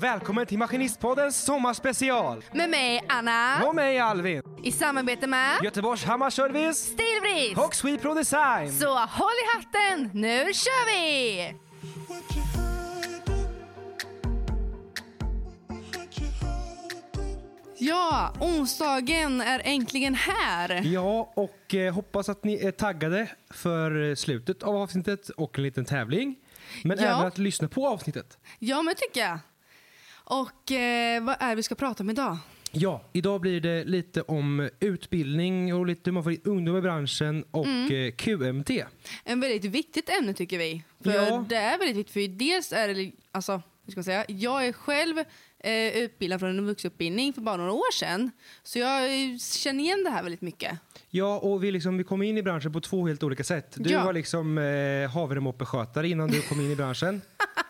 Välkommen till Maskinistpoddens sommarspecial! Med mig Anna, Och mig Alvin! i samarbete med Göteborgs Hammarservice Stilbrist. och Swepro Design! Så håll i hatten, nu kör vi! Ja, onsdagen är äntligen här. Ja, och eh, hoppas att ni är taggade för slutet av avsnittet och en liten tävling. Men Ja. även att lyssna på avsnittet. Ja, men tycker jag. Och eh, vad är det vi ska prata om idag? Ja, idag blir det lite om utbildning och lite hur man får in ungdom i branschen och Mm. eh, QMT. En väldigt viktigt ämne tycker vi. För Ja. det är väldigt viktigt, för dels är det, alltså, hur ska man säga, jag är själv eh, utbildad från en vuxenutbildning för bara några år sedan. Så jag eh, känner igen det här väldigt mycket. Ja, och vi, liksom, vi kom in i branschen på två helt olika sätt. Du Ja. var liksom eh, havremoppeskötare innan du kom in i branschen.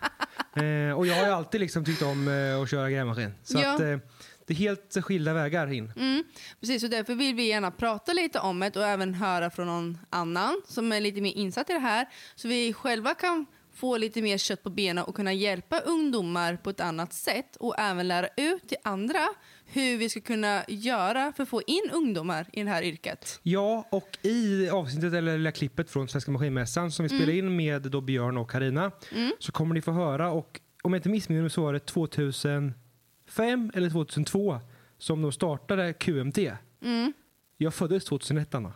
eh, och jag har ju alltid liksom tyckt om eh, att köra grävmaskin. Så Ja. att, eh, det är helt skilda vägar in. Mm, precis, och därför vill vi gärna prata lite om det och även höra från någon annan som är lite mer insatt i det här. Så vi själva kan få lite mer kött på benen och kunna hjälpa ungdomar på ett annat sätt och även lära ut till andra hur vi ska kunna göra för att få in ungdomar i det här yrket. Ja, och i avsnittet, eller lilla klippet från Svenska Maskinmässan som vi Mm. spelade in med då Björn och Karina så kommer ni få höra, och om jag inte missminner mig så var det 2005 eller 2002 som de startade QMT. Mm. Jag föddes 2001, Anna.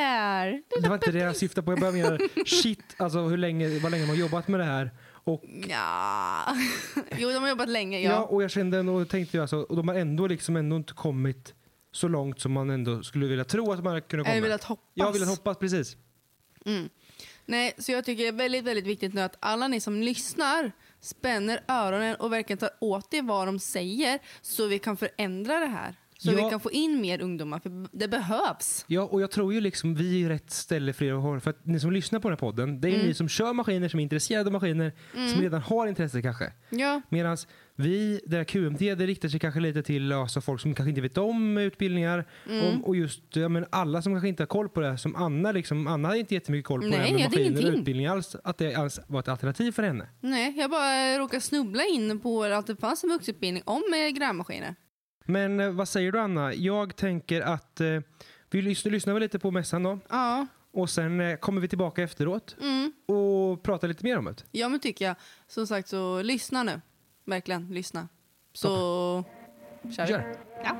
Är! Det var inte det jag syftade på. Jag bara menar shit, alltså hur länge, vad länge man har jobbat med det här. Och, Ja. Jo, de har jobbat länge. ja. Ja. och jag kände och tänkte alltså, och de har ändå liksom ändå inte kommit så långt som man ändå skulle vilja tro att man kunnat komma. Eller velat hoppas. Jag har velat hoppas, precis. Mm. Nej, så jag tycker det är väldigt, väldigt viktigt nu att alla ni som lyssnar spänner öronen och verkligen tar åt er vad de säger så vi kan förändra det här. Så Ja. vi kan få in mer ungdomar, för det behövs. Ja, och jag tror ju liksom vi är rätt ställe för er. För att ni som lyssnar på den här podden, det är Mm. ni som kör maskiner, som är intresserade av maskiner, som redan har intresse kanske. Ja, Medan vi, det här QMT, det riktar sig kanske lite till alltså, folk som kanske inte vet om utbildningar. Mm. Om, och just ja, men alla som kanske inte har koll på det. Som Anna, liksom, Anna hade inte jättemycket koll på Nej, det här med maskiner och utbildning alls. Att det alls var ett alternativ för henne. nej, jag bara råkade snubbla in på att det fanns en vuxenutbildning om grävmaskiner. Men eh, vad säger du Anna? Jag tänker att eh, vi lyssnar, lyssnar väl lite på mässan då. Ja, Och sen eh, kommer vi tillbaka efteråt mm. och pratar lite mer om det. ja men tycker jag. Som sagt, så lyssna nu. Verkligen, lyssna. Så kör vi. Kör! Ja.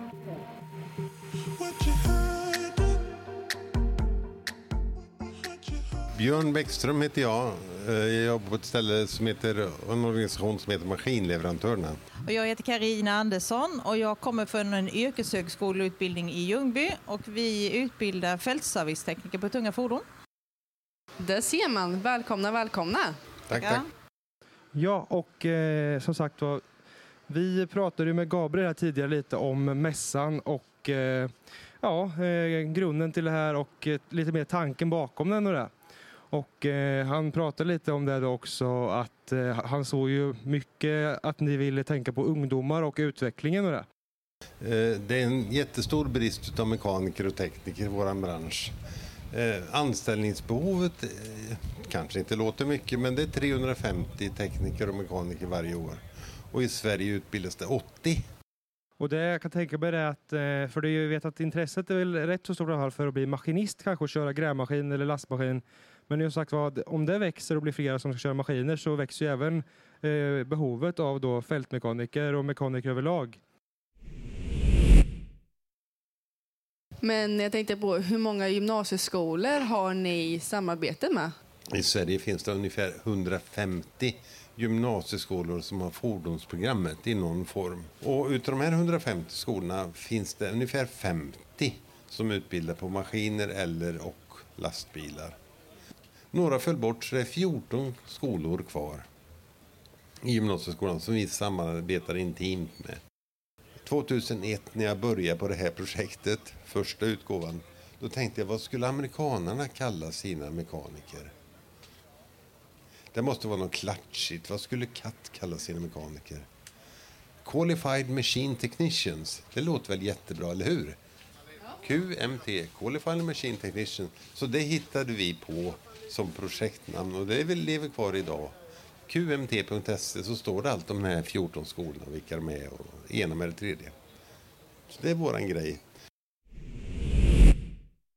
Björn Bäckström heter jag. Eh, Jag jobbar på ett ställe som heter, en organisation som heter Maskinleverantörerna. Och jag heter Karina Andersson och jag kommer från en yrkeshögskoleutbildning i Ljungby och vi utbildar fältservicetekniker på tunga fordon. Där ser man. Välkomna, välkomna. Tack, Ja. tack. Ja, och eh, som sagt var, vi pratade ju med Gabriel här tidigare lite om mässan och eh, ja, eh, grunden till det här och eh, lite mer tanken bakom den och det. Och eh, han pratade lite om det också att eh, han såg ju mycket att ni ville tänka på ungdomar och utvecklingen och det. Eh, Det är en jättestor brist av mekaniker och tekniker i vår bransch. Eh, Anställningsbehovet eh, kanske inte låter mycket men det är 350 tekniker och mekaniker varje år. Och i Sverige utbildas det 80. Och det jag kan tänka mig är att, för det jag vet att intresset är väl rätt så stort i alla fall för att bli maskinist kanske och köra grävmaskin eller lastmaskin. Men som sagt vad, om det växer och blir flera som ska köra maskiner så växer ju även eh, behovet av då fältmekaniker och mekaniker överlag. Men jag tänkte på hur många gymnasieskolor har ni samarbete med? I Sverige finns det ungefär 150 gymnasieskolor som har fordonsprogrammet i någon form. Och utav de här 150 skolorna finns det ungefär 50 som utbildar på maskiner eller och lastbilar. Några föll bort så det är 14 skolor kvar i gymnasieskolan som vi samarbetar intimt med. 2001 när jag började på det här projektet, första utgåvan, då tänkte jag vad skulle amerikanerna kalla sina mekaniker? Det måste vara något klatschigt. Vad skulle CAT kalla sina mekaniker? Qualified Machine Technicians. Det låter väl jättebra, eller hur? QMT, Qualified Machine Technician. Så det hittade vi på som projektnamn och det lever kvar idag. qmt.se så står det allt om de här 14 skolorna, vilka de är och ena med det tredje. Så det är våran grej.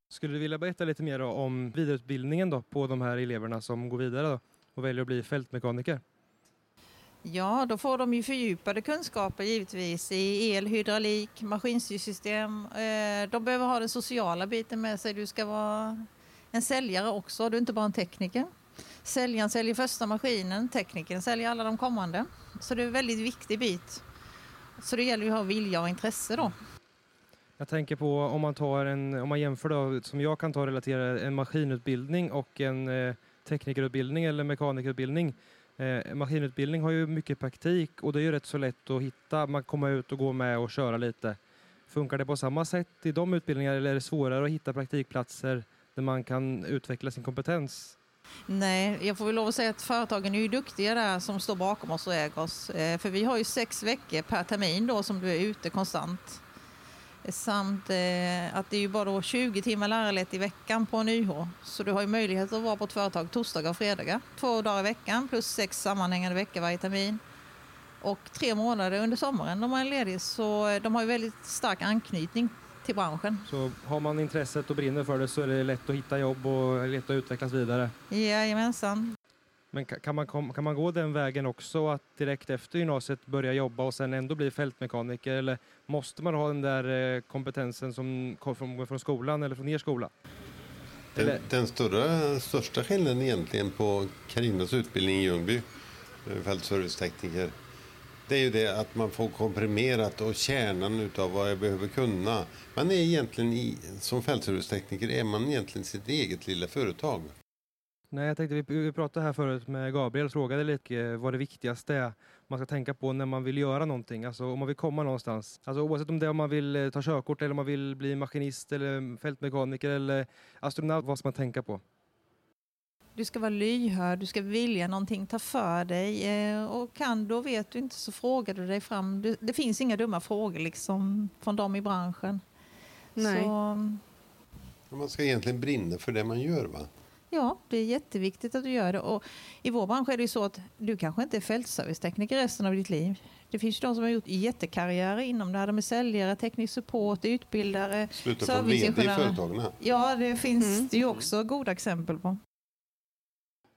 Skulle du vilja berätta lite mer om vidareutbildningen då på de här eleverna som går vidare då och väljer att bli fältmekaniker? Ja, då får de ju fördjupade kunskaper givetvis i el, hydraulik, maskinstyrsystem. Eh, de behöver ha den sociala biten med sig. Du ska vara en säljare också, du är inte bara en tekniker. Säljaren säljer första maskinen, teknikern säljer alla de kommande. Så det är en väldigt viktig bit. Så det gäller ju att ha vilja och intresse då. Jag tänker på om man tar en, om man jämför då, som jag kan ta relatera en maskinutbildning och en eh, teknikerutbildning eller mekanikerutbildning. Eh, maskinutbildning har ju mycket praktik och det är ju rätt så lätt att hitta, man kommer ut och går med och köra lite. Funkar det på samma sätt i de utbildningarna eller är det svårare att hitta praktikplatser där man kan utveckla sin kompetens? Nej, jag får väl lov att säga att företagen är ju duktiga där som står bakom oss och äger oss. Eh, För vi har ju sex veckor per termin då som du är ute konstant. Samt eh, att det är ju bara då 20 timmar lärarlett i veckan på en YH. Så du har ju möjlighet att vara på ett företag torsdagar och fredagar. Två dagar i veckan plus sex sammanhängande veckor varje termin. Och tre månader under sommaren om man är ledig. Så eh, de har ju väldigt stark anknytning till branschen. Så har man intresset och brinner för det så är det lätt att hitta jobb och lätt att utvecklas vidare. Jajamensan. Men ka- kan man, kan man gå den vägen också att direkt efter gymnasiet börja jobba och sen ändå bli fältmekaniker eller måste man ha den där eh, kompetensen som kommer från, skolan eller från er skola? Den, den större, största skillnaden egentligen på Karinas utbildning i Ljungby, eh, fältservicetekniker, det är ju det att man får komprimerat och kärnan utav vad jag behöver kunna. Man är egentligen, i, som fältservicetekniker, är man egentligen sitt eget lilla företag. Nej, jag tänkte vi, vi pratade här förut med Gabriel frågade lite eh, vad det viktigaste är man ska tänka på när man vill göra någonting, alltså om man vill komma någonstans. Alltså oavsett om det är om man vill eh, ta körkort eller om man vill bli maskinist eller fältmekaniker eller astronaut, vad ska man tänka på? Du ska vara lyhörd, du ska vilja någonting, ta för dig. eh, Och kan du och vet du inte så frågar du dig fram. Det finns inga dumma frågor liksom från dem i branschen. Nej. Så Man ska egentligen brinna för det man gör. va? Ja, det är jätteviktigt att du gör det. Och I vår bransch är det ju så att du kanske inte är fältservicetekniker resten av ditt liv. Det finns ju de som har gjort jättekarriärer inom det här. De är säljare, teknisk support, utbildare. Sluta på VD i Serviceingenjörer. företagen. Ja, det finns Mm. det ju också goda exempel på.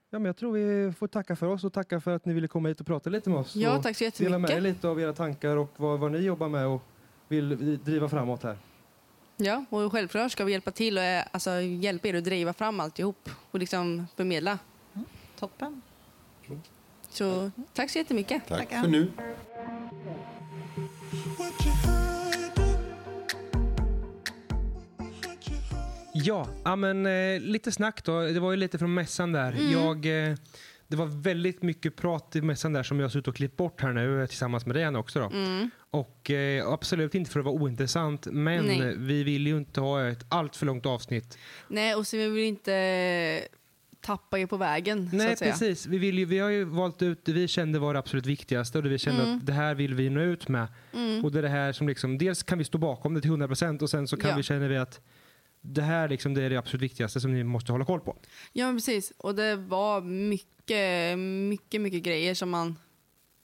Ja, men jag tror vi får tacka för oss och tacka för att ni ville komma hit och prata lite med oss. Ja, och tack så dela med er jättemycket. lite av era tankar och vad, vad ni jobbar med och vill driva framåt här. Ja, och självklart ska vi hjälpa till och eh, alltså, hjälpa er att driva fram alltihop och liksom förmedla. Toppen. Så tack så jättemycket. Tack Tackar. för nu. Ja, men eh, lite snack då. Det var ju lite från mässan där. Mm. Jag, eh, det var väldigt mycket prat i mässan där som jag har suttit och klippt bort här nu eh, tillsammans med dig också. Då. Mm. Och eh, absolut inte för att vara ointressant, men Nej. vi vill ju inte ha ett allt för långt avsnitt. Nej, och så vill vi inte tappa er på vägen. Nej, precis. Vi, vill ju, vi har ju valt ut det vi kände var det absolut viktigaste och det vi kände Mm. att det här vill vi nå ut med. Mm. Och det är det här som liksom, dels kan vi stå bakom det till 100% och sen så kan Ja. vi känna vi att det här liksom, det är det absolut viktigaste som ni måste hålla koll på. Ja, precis. Och det var mycket, mycket, mycket grejer som man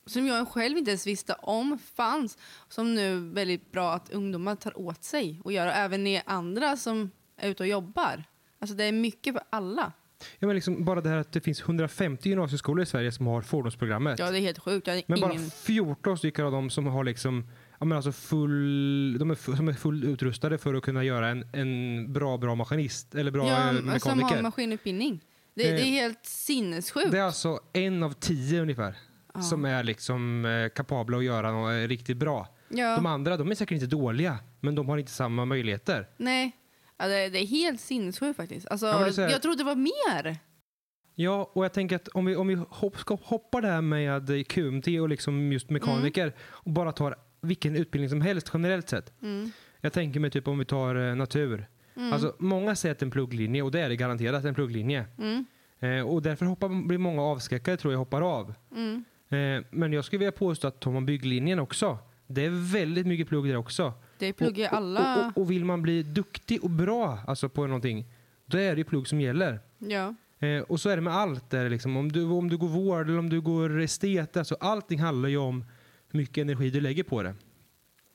som jag själv inte ens visste om fanns. Som nu är väldigt bra att ungdomar tar åt sig och gör. Och även ni andra som är ute och jobbar. Alltså det är mycket för alla. Ja, men liksom bara det här att det finns 150 gymnasieskolor i Sverige som har fordonsprogrammet. Ja, det är helt sjukt. Men bara ingen... 14 stycken av dem som har liksom Ja, men alltså full, de är full, som är full utrustade för att kunna göra en, en bra, bra maskinist eller bra ja, eh, men som har mekaniker. maskinutbildning. Det, Eh, det är helt sinnessjukt. Det är alltså en av tio ungefär Ja. som är liksom eh, kapabla att göra något eh, riktigt bra. ja. De andra de är säkert inte dåliga, men de har inte samma möjligheter. Nej, ja, det, det är helt sinnessjukt faktiskt. Alltså, är här- Jag trodde det var mer. Ja, och jag tänker att om vi, om vi hopp, ska hoppa det här med QMT och liksom just mekaniker och bara tar vilken utbildning som helst generellt sett. Mm. Jag tänker mig typ om vi tar eh, natur. Mm. Alltså, många säger att det är en plugglinje och det är det garanterat en plugglinje. Mm. Eh, och därför hoppar, blir många avskräckade tror jag hoppar av. Mm. Eh, men jag skulle vilja påstå att tar man bygglinjen också, det är väldigt mycket plugg där också. Det pluggar och, alla. Och, och, och vill man bli duktig och bra alltså på någonting, då är det ju plugg som gäller. Ja. Eh, och så är det med allt. Där, liksom. om, du, om du går vård eller om du går estet, alltså allting handlar ju om hur mycket energi du lägger på det.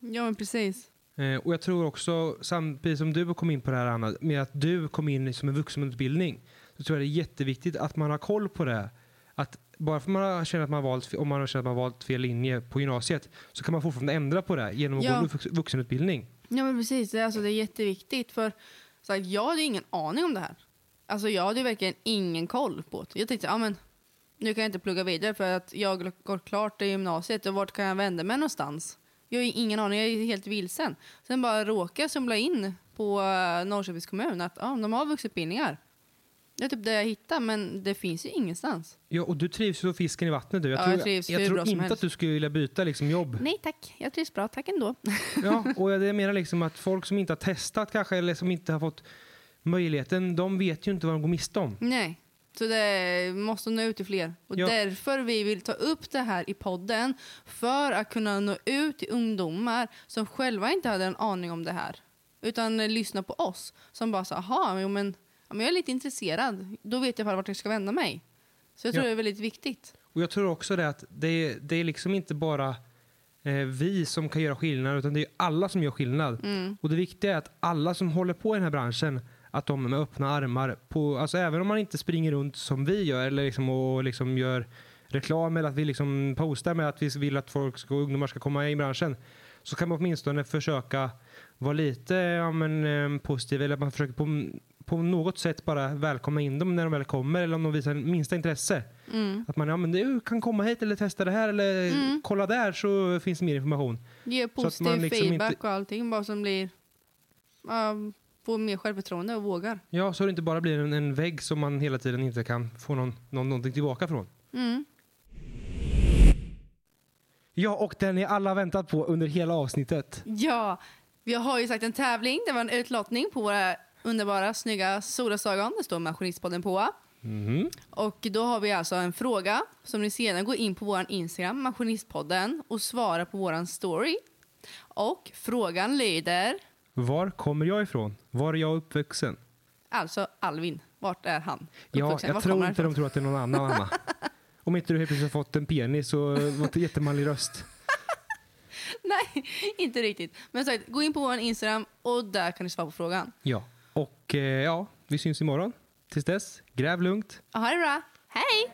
Ja, men precis. Eh, och jag tror också, samtidigt som du kom in på det här Anna, med att du kom in som en vuxenutbildning, så tror jag det är jätteviktigt att man har koll på det. Att bara för man känner att man valt, om man känner att man har valt fel linje på gymnasiet, så kan man fortfarande ändra på det genom att Ja. gå vux- vuxenutbildning. Ja, men precis. Det, är alltså, det är jätteviktigt. För så här, jag hade ingen aning om det här. Alltså, jag hade verkligen ingen koll på det. Jag tänkte, ja men nu kan jag inte plugga vidare för att jag går klart i gymnasiet och vart kan jag vända mig någonstans? Jag har ingen aning, jag är helt vilsen. Sen bara råkade jag stumla in på uh, Norrköpings kommun att ja, de har vuxenutbildningar. Det är typ det jag hittade, men det finns ju ingenstans. Ja, och du trivs ju som fisken i vattnet du. Jag Ja, tror, jag trivs jag hur tror bra som inte helst. att du skulle vilja byta liksom, jobb. Nej tack, jag trivs bra, tack ändå. Ja, och jag menar liksom att folk som inte har testat kanske, eller som inte har fått möjligheten, de vet ju inte vad de går miste om. Nej, så det måste nå ut till fler. Och Ja. därför vi vill ta upp det här i podden. För att kunna nå ut till ungdomar som själva inte hade en aning om det här. Utan eh, lyssna på oss som bara sa, aha, jo, men, ja, men jag är lite intresserad. Då vet jag bara vart jag ska vända mig. Så jag tror Ja. det är väldigt viktigt. Och jag tror också det att det är, det är liksom inte bara eh, vi som kan göra skillnad, utan det är alla som gör skillnad. Mm. Och det viktiga är att alla som håller på i den här branschen, att de med öppna armar, på, alltså även om man inte springer runt som vi gör, eller liksom, och liksom gör reklam eller att vi liksom postar med att vi vill att folk ska, ungdomar ska komma in i branschen, så kan man åtminstone försöka vara lite ja, men, eh, positiv, eller att man försöker på, på något sätt bara välkomna in dem när de väl kommer, eller om de visar minsta intresse. Mm. Att man ja, men du kan komma hit eller testa det här eller Mm. kolla där så finns det mer information. Ge att positiv man liksom feedback inte- och allting. Bara som blir... ja, får mer självförtroende och vågar. Ja, så det inte bara blir en, en vägg som man hela tiden inte kan få någon, någon, någonting tillbaka från. Mm. Ja, och den ni alla väntat på under hela avsnittet. Ja, vi har ju sagt en tävling. Det var en utlottning på våra underbara, snygga solglasögon. Det står Maskinistpodden på. Mhm. Och då har vi alltså en fråga som ni sedan går in på vår Instagram, Maskinistpodden, och svarar på vår story. Och frågan lyder, Var kommer jag ifrån? Var är jag uppvuxen? alltså Alvin, vart är han? Ja, uppvuxen? jag Vart tror inte de tror att det är någon annan Anna. Om inte du helt plötsligt har fått en penis och fått en jättemanlig röst. Nej, inte riktigt. Men så, gå in på vår Instagram och där kan ni svara på frågan. Ja, och eh, ja, vi syns imorgon. Tills dess, gräv lugnt. Och ha det bra. Hej!